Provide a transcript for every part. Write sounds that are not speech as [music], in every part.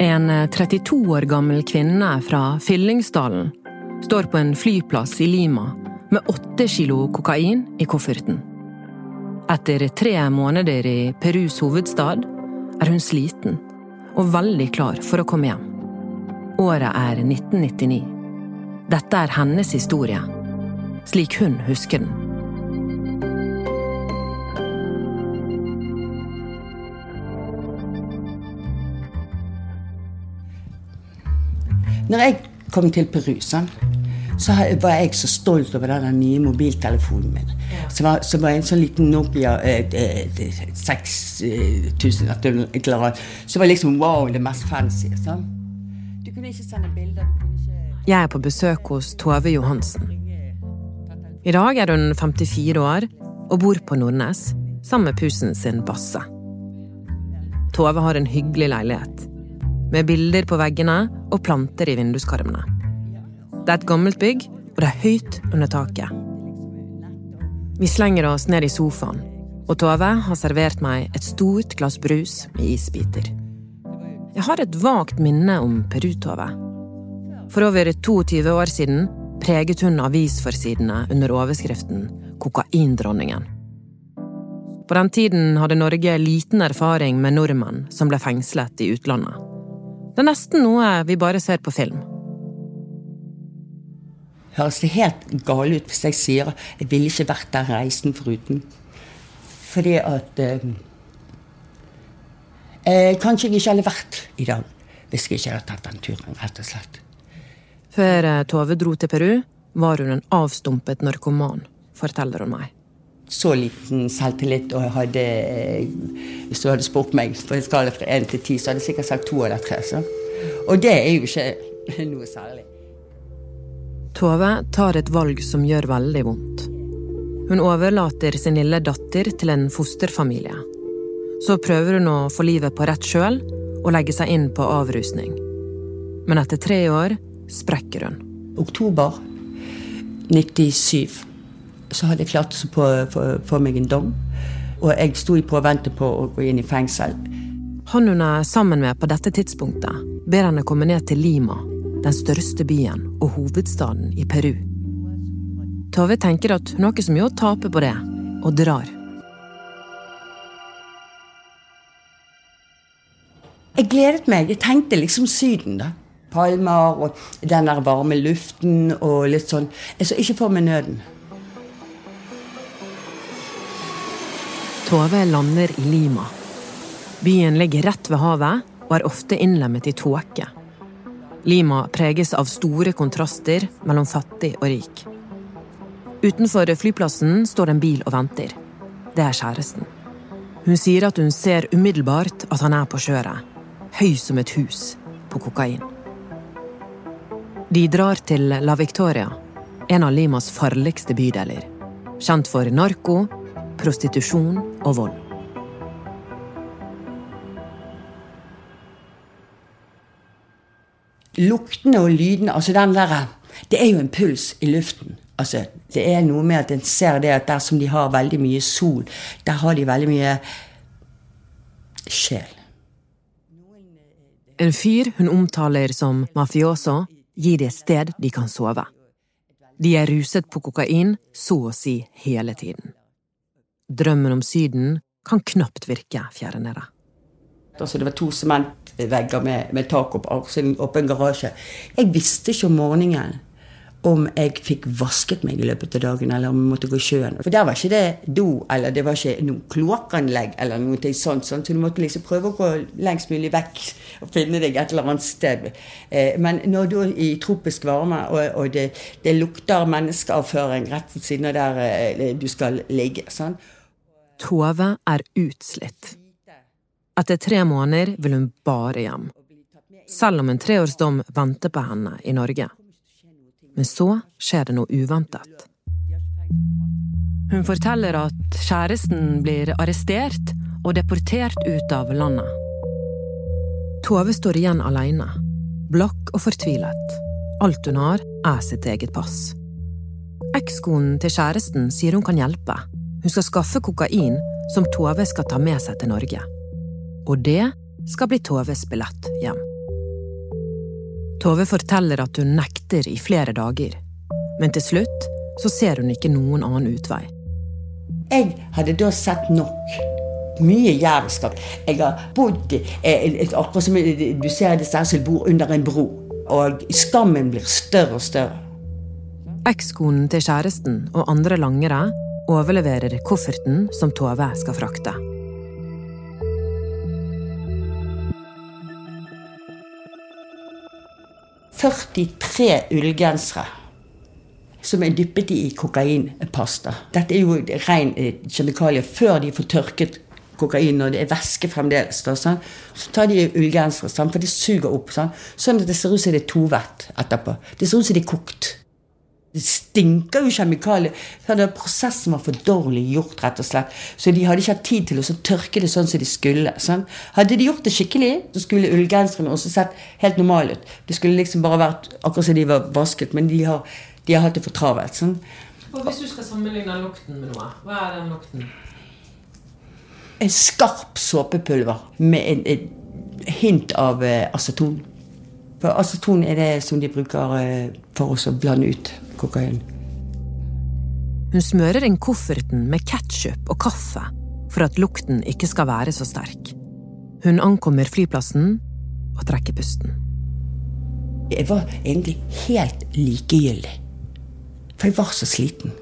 En 32 år gammel kvinne fra Fyllingsdalen står på en flyplass i Lima med åtte kilo kokain i kofferten. Etter tre måneder i Perus hovedstad er hun sliten og veldig klar for å komme hjem. Året er 1999. Dette er hennes historie, slik hun husker den. Når jeg kom til Peru, sånn, så var jeg så stolt over den nye mobiltelefonen min. Som var, som var en sånn liten Nokia eh, 6000 et eller annet. Så var liksom wow, det mest fancy. Sånn. Du kunne ikke sende bilder. Ikke... Jeg er på besøk hos Tove Johansen. I dag er hun 54 år og bor på Nordnes sammen med pusen sin Basse. Tove har en hyggelig leilighet med bilder på veggene og planter i vinduskarmene. Det er et gammelt bygg, og det er høyt under taket. Vi slenger oss ned i sofaen, og Tove har servert meg et stort glass brus med isbiter. Jeg har et vagt minne om Peru-Tove. For over 22 år siden preget hun avisforsidene under overskriften 'Kokaindronningen'. På den tiden hadde Norge liten erfaring med nordmenn som ble fengslet i utlandet. Det er nesten noe vi bare ser på film. Høres det helt galt ut hvis jeg sier at jeg ville ikke vært der reisen foruten? Fordi at eh, eh, Kanskje jeg ikke hadde vært i dag hvis jeg ikke hadde tatt den turen, rett og slett. Før eh, Tove dro til Peru, var hun en avstumpet narkoman, forteller hun meg. Så liten selvtillit, og hadde Hvis du hadde spurt meg på en skala fra én til ti, så hadde jeg sikkert sagt to eller tre. Så. Og det er jo ikke [laughs] noe særlig. Tove tar et valg som gjør veldig vondt. Hun overlater sin lille datter til en fosterfamilie. Så prøver hun å få livet på rett sjøl og legge seg inn på avrusning. Men etter tre år sprekker hun. Oktober 97 så hadde jeg klart å få meg en dom. Og jeg sto i påvente på å gå inn i fengsel. Han hun er sammen med på dette tidspunktet, ber henne komme ned til Lima, den største byen og hovedstaden i Peru. Tove tenker at hun har ikke så mye å tape på det, og drar. Jeg gledet meg. Jeg tenkte liksom Syden, da. Palmer og den der varme luften og litt sånn. Jeg så ikke for meg nøden. Tove lander i Lima. Byen ligger rett ved havet og er ofte innlemmet i tåke. Lima preges av store kontraster mellom fattig og rik. Utenfor flyplassen står en bil og venter. Det er kjæresten. Hun sier at hun ser umiddelbart at han er på kjøret, høy som et hus, på kokain. De drar til La Victoria, en av Limas farligste bydeler. Kjent for narko, prostitusjon og vold. Luktene og lydene, altså den der Det er jo en puls i luften. Altså, det er noe med at en ser det at der som de har veldig mye sol, der har de veldig mye sjel. En fyr hun omtaler som mafioso, gir de et sted de kan sove. De er ruset på kokain så å si hele tiden. Drømmen om Syden kan knapt virke fjerde nede. Altså, det var to sementvegger med, med tak opp, altså en åpen garasje. Jeg visste ikke om morgenen om jeg fikk vasket meg i løpet av dagen, eller om jeg måtte gå i sjøen. For der var ikke det do, eller det var ikke noe kloakkanlegg, eller noe sånt, sånt, så du måtte liksom prøve å gå lengst mulig vekk og finne deg et eller annet sted. Eh, men når du er i tropisk varme, og, og det, det, lukter menneskeavføring rett ved siden av der eh, du skal ligge sånn. Tove er utslitt. Etter tre måneder vil hun bare hjem. Selv om en treårsdom venter på henne i Norge. Men så skjer det noe uventet. Hun forteller at kjæresten blir arrestert og deportert ut av landet. Tove står igjen alene, blakk og fortvilet. Alt hun har, er sitt eget pass. Ekskonen til kjæresten sier hun kan hjelpe. Hun skal skaffe kokain som Tove skal ta med seg til Norge. Og det skal bli Toves billett hjem. Tove forteller at hun nekter i flere dager. Men til slutt så ser hun ikke noen annen utvei. Jeg hadde da sett nok. Mye jævelskap. Jeg har bodd eh, akkurat som du ser disse som bor under en bro. Og skammen blir større og større. Ekskonen til kjæresten og andre langere overleverer kofferten som Tove skal frakte. 43 ullgensere som er dyppet i kokainpasta. Dette er jo ren kjemikalie før de får tørket kokain og det er væske fremdeles. Da, sånn. Så tar de ullgensere, sånn, for det suger opp. Sånn. sånn at det ser ut som det er tovett etterpå. Det ser ut som det er kokt. Det stinker jo kjemikalier. Prosessen var for dårlig gjort, rett og slett. Så de hadde ikke hatt tid til å tørke det sånn som de skulle. Sånn. Hadde de gjort det skikkelig, så skulle ullgenserne også sett helt normale ut. Det skulle liksom bare vært akkurat som de var vasket, men de har, de har hatt det for travelt. Sånn. Og Hvis du skal sammenligne lukten med noe, hva er den lukten? En skarp såpepulver med en, en hint av eh, aceton. For aceton er det som de bruker eh, for oss å blande ut kokain. Hun smører inn kofferten med ketsjup og kaffe for at lukten ikke skal være så sterk. Hun ankommer flyplassen og trekker pusten. Jeg var egentlig helt likegyldig. For jeg var så sliten.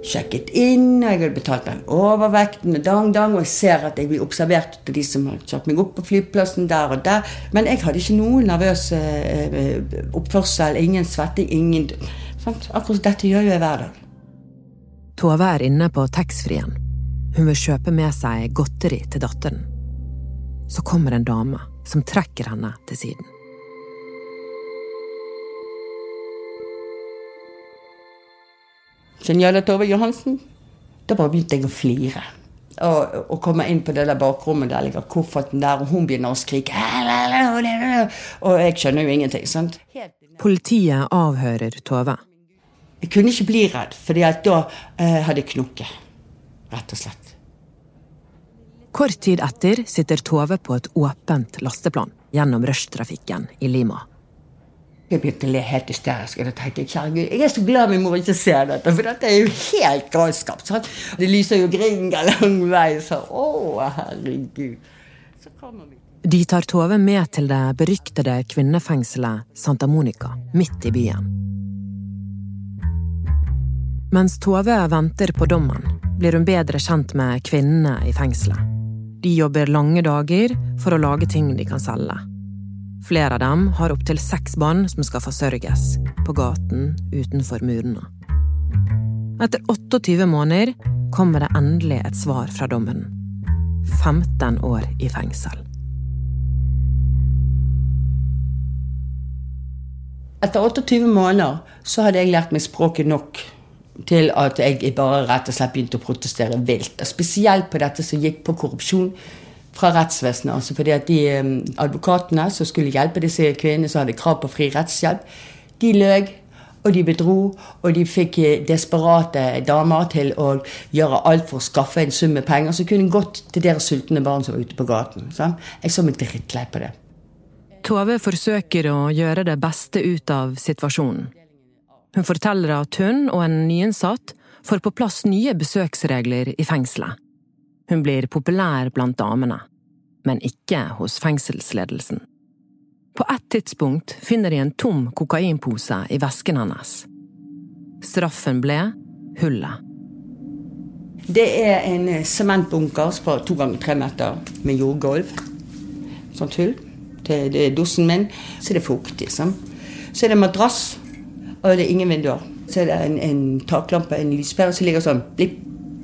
Sjekket inn, og jeg hadde betalt den overvekten, og dang, dang, og jeg ser at jeg blir observert av de som har kjørt meg opp på flyplassen der og der. Men jeg hadde ikke noen nervøs eh, oppførsel, ingen svetting, ingen Sant? Akkurat dette gjør jo jeg hver dag. Tove er inne på taxfree-en. Hun vil kjøpe med seg godteri til datteren. Så kommer en dame som trekker henne til siden. Senjala Tove Johansen. Da bare begynte jeg å flire. Og, og komme inn på det der bakrommet, der ligger kofferten der, og hun begynner å skrike. Og jeg skjønner jo ingenting. sant? Politiet avhører Tove. Jeg kunne ikke bli redd, for da eh, hadde jeg knukket. Rett og slett. Kort tid etter sitter Tove på et åpent lasteplan gjennom rushtrafikken i Lima. Jeg begynte å le helt hysterisk. Og da tenkte jeg, kjære Gud, jeg er så glad min mor ikke ser dette, for dette er jo helt galskap. Sant? Det lyser jo gringa lang vei. Så, å, herregud. Så vi. De tar Tove med til det beryktede kvinnefengselet Santa Monica, midt i byen. Mens Tove venter på dommen, blir hun bedre kjent med kvinnene i fengselet. De jobber lange dager for å lage ting de kan selge. Flere av dem har opptil seks barn som skal forsørges, på gaten utenfor murene. Etter 28 måneder kommer det endelig et svar fra dommen. 15 år i fengsel. Etter 28 måneder så hadde jeg lært meg språket nok til at jeg bare rett og slett begynte å protestere vilt. Spesielt på dette som gikk på korrupsjon fra rettsvesenet. Altså fordi at de advokatene som skulle hjelpe disse kvinnene som hadde krav på fri rettshjelp, de løy. Og de bedro, og de fikk eh, desperate damer til å gjøre alt for å skaffe en sum med penger som kunne gått til deres sultne barn som var ute på gaten. Så jeg så meg drittlei på det. Tove forsøker å gjøre det beste ut av situasjonen. Hun forteller at hun og en nyinnsatt får på plass nye besøksregler i fengselet. Hun blir populær blant damene, men ikke hos fengselsledelsen. På et tidspunkt finner de en tom kokainpose i vesken hennes. Straffen ble hullet. Det er en sementbunker på to ganger tre meter med jordgulv. Sånt hull. Det, er dosen min. Så det er fuktig. Sånn. Så er det madrass og det er ingen vinduer. Så er det en, en taklampe, en lyspære, som ligger sånn blipp,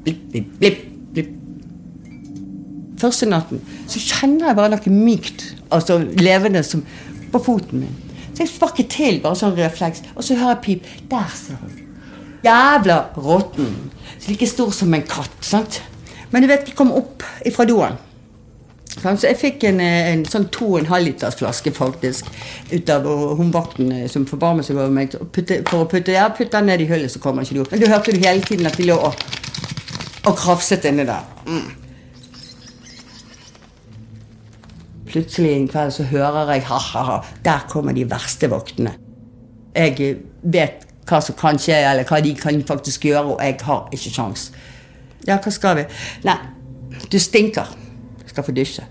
blipp, blipp, blipp. Første natten så kjenner jeg bare noe mykt, altså levende, som, på foten min. Så jeg sparker til, bare sånn refleks, og så hører jeg pip. Der ser hun. Jævla råtten. Like stor som en katt. sant? Men du vet, de kom opp ifra doen. Så jeg fikk en, eh, en sånn 2,5 liters flaske faktisk ut av hun vakten som forbarmet seg over meg. Putte, for å putte, ja, putte den ned i hullet, så kommer ikke du opp. Men du hørte du hele tiden at de lå og, og krafset inni der. Mm. Plutselig en kveld så hører jeg ha-ha-ha, der kommer de verste voktene. Jeg vet hva som kan skje, eller hva de kan faktisk gjøre, og jeg har ikke sjans. Ja, hva skal vi? Nei, du stinker. Du skal få dusje.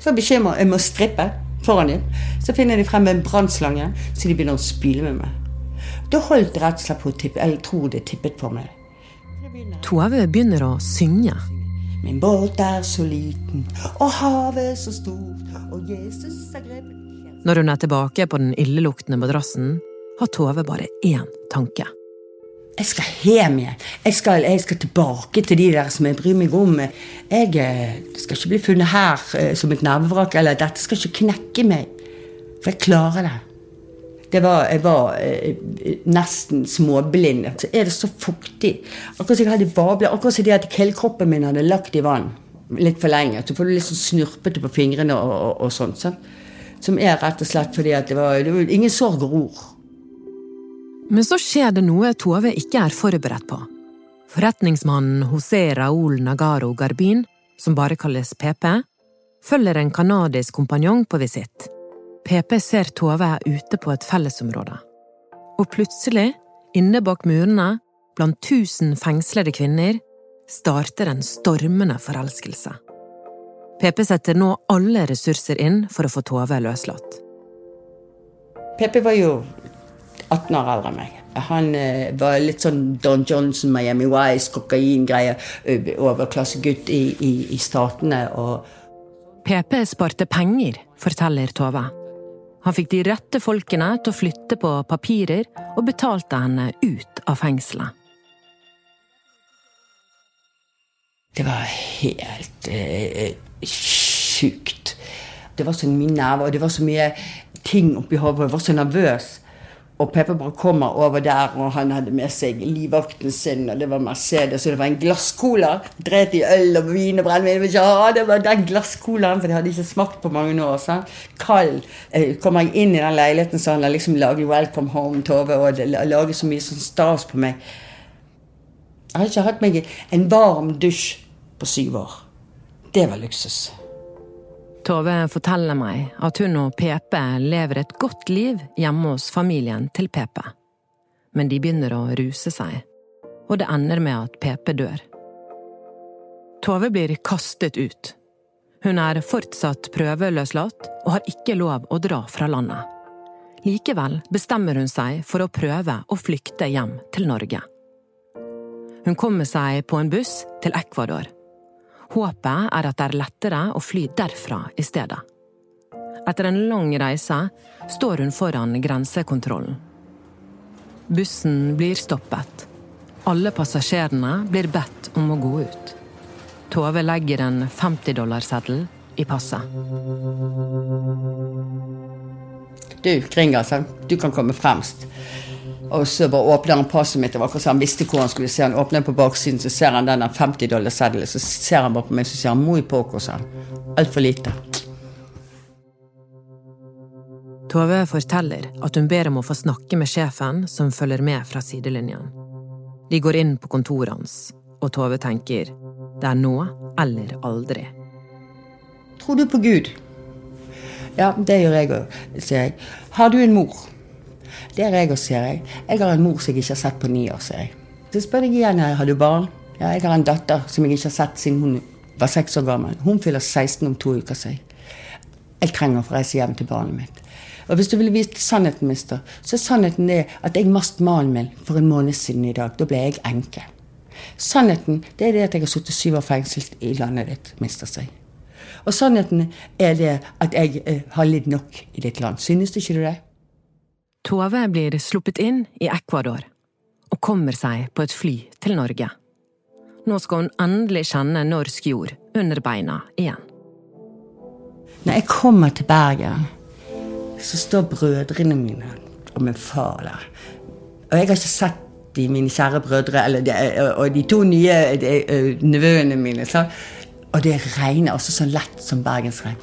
Så bekymrer jeg meg å strippe foran dem. Så finner de frem en brannslange, så de begynner å spyle med meg. Da holdt det rett og slett på å tippe. Jeg tror det tippet for meg. Tove begynner å synge. Min båt er så liten, og havet så stort, og Jesus er grepet Når hun er tilbake på den illeluktende madrassen, har Tove bare én tanke. Jeg skal hjem igjen. Jeg skal, jeg skal, tilbake til de der som jeg bryr meg om. Jeg eh, skal ikke bli funnet her eh, som et nervevrak, eller dette skal ikke knekke meg. For jeg klarer det. Det var, jeg var eh, nesten småblind. Så er det så fuktig. Akkurat som jeg hadde babler. Akkurat som det at hele min hadde lagt i vann litt for lenge. Så får du litt sånn snurpete på fingrene og, og, og sånt. Sånn. Som er rett og slett fordi at det var, det var ingen sorg og ord. Men så skjer det noe Tove ikke er forberedt på. Forretningsmannen José Raúl Nagaro Garbin, som bare kalles PP, følger en canadisk kompanjong på visitt. PP ser Tove ute på et fellesområde. Og plutselig, inne bak murene, blant tusen fengslede kvinner, starter en stormende forelskelse. PP setter nå alle ressurser inn for å få Tove løslatt. PP var jo 18 år eldre enn meg. Han eh, var litt sånn Don Johnson, Miami Wise, kokaingreier. Overklassegutt i, i, i Statene. og PP sparte penger, forteller Tove. Han fikk de rette folkene til å flytte på papirer, og betalte henne ut av fengselet. Det var helt eh, sjukt. Det var så mye nerver, og det var så mye ting oppi hodet. Jeg var så nervøs. Og Pepper bare kommer over der, og han hadde med seg livvakten sin, og det var Mercedes, og det var en glasscola. Dret i øl og vin og brennevin. Ja, det var den glasscolaen, for det hadde ikke smakt på mange år. Sant? Kald. Eh, kommer jeg inn i den leiligheten, så han har liksom laget 'Welcome Home', Tove, og laget så mye sånn stas på meg. Jeg har ikke hatt meg en varm dusj på syv år. Det var luksus. Tove forteller meg at hun og PP lever et godt liv hjemme hos familien til PP. Men de begynner å ruse seg, og det ender med at PP dør. Tove blir kastet ut. Hun er fortsatt prøveløslatt og har ikke lov å dra fra landet. Likevel bestemmer hun seg for å prøve å flykte hjem til Norge. Hun kommer seg på en buss til Ecuador Håpet er at det er lettere å fly derfra i stedet. Etter en lang reise står hun foran grensekontrollen. Bussen blir stoppet. Alle passasjerene blir bedt om å gå ut. Tove legger en 50-dollarseddel i passet. Du, Kringa, du kan komme fremst. Og så bare åpner han passet mitt. Det var akkurat så han visste hvor han skulle se. Han åpner på baksiden, så ser han den 50 dollar-seddelen. Så ser han bare på meg, så sier han 'muy poco', sa han. Altfor lite. Tove forteller at hun ber om å få snakke med sjefen som følger med fra sidelinjen. De går inn på kontoret hans, og Tove tenker det er nå eller aldri. Tror du på Gud? Ja, det gjør jeg òg, sier jeg. Har du en mor? Det er jeg òg, sier jeg. Jeg har en mor som jeg ikke har sett på ni år, sier jeg. Så spør jeg igjen har du barn. Ja, jeg har en datter som jeg ikke har sett siden hun var seks år gammel. Hun fyller 16 om to uker, sier jeg. Jeg trenger å få reise hjem til barnet mitt. Og hvis du vil vite sannheten, mister, så er sannheten det at jeg mast mannen min for en måned siden i dag. Da ble jeg enke. Sannheten det er det at jeg har sittet syv år fengslet i landet ditt, mister seg. Og sannheten er det at jeg eh, har lidd nok i ditt land. Synes ikke du det? Tove blir sluppet inn i Ecuador og kommer seg på et fly til Norge. Nå skal hun endelig kjenne norsk jord under beina igjen. Når jeg kommer til Bergen, så står brødrene mine og min far der. Og jeg har ikke sett de mine kjære brødre de, og de to nye de, nevøene mine. Så, og det regner også så lett som bergensregn.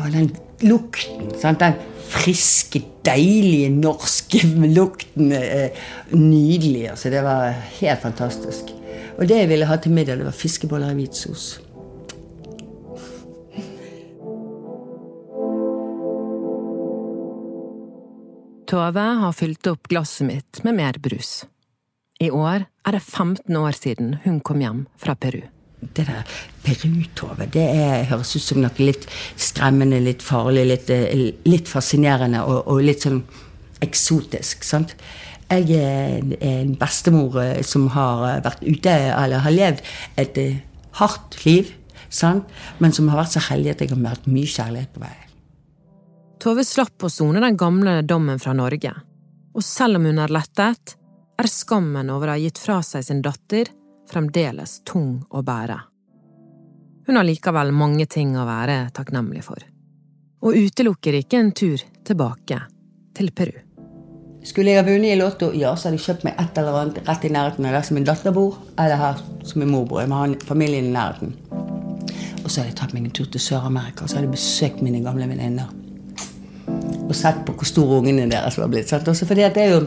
Og den lukten, sant? den friske, deilige norske [laughs] lukten eh, Nydelig. altså Det var helt fantastisk. Og det jeg ville ha til middag, det var fiskeboller i hvitsos. Tove har fylt opp glasset mitt med mer brus. I år er det 15 år siden hun kom hjem fra Peru. Det der Peru-Tove, det er, høres ut som noe litt skremmende, litt farlig, litt, eh, litt fascinerende og, og, litt sånn eksotisk. sant? Jeg er en bestemor eh, som har eh, vært ute, eller har levd et hardt liv, sant? men som har vært så heldig at jeg har møtt mye kjærlighet på veien. Tove slapp å sone den gamle dommen fra Norge, og selv om hun er lettet, er skammen over å ha gitt fra seg sin datter fremdeles tung å bære. Hun har likevel mange ting å være takknemlig for, og utelukker ikke en tur tilbake til Peru. Skulle jeg ha vunnet i Lotto, ja, så hadde jeg kjøpt meg et eller annet rett i nærheten av der som min datter bor, eller her som min mor bor. Jeg må ha familien i nærheten. Og så hadde jeg tatt meg en tur til Sør-Amerika og så hadde jeg besøkt mine gamle venninner og sett på hvor store ungene deres var blitt. Sant? Også fordi at det er jo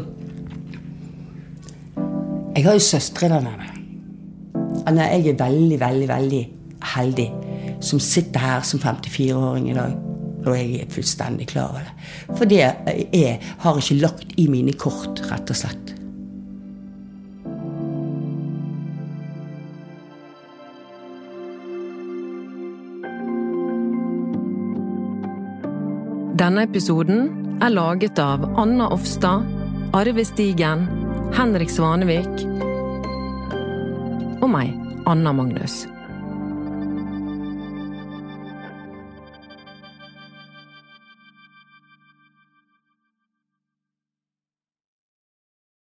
Jeg har jo søstre der nede. Jeg er veldig, veldig, veldig heldig som sitter her som 54-åring i dag. Og jeg er fullstendig klar over det. For det jeg har ikke lagt i mine kort, rett og slett. Denne episoden er laget av Anna Offstad, Arve Stigen, Henrik Svanevik og meg, Anna Magnus.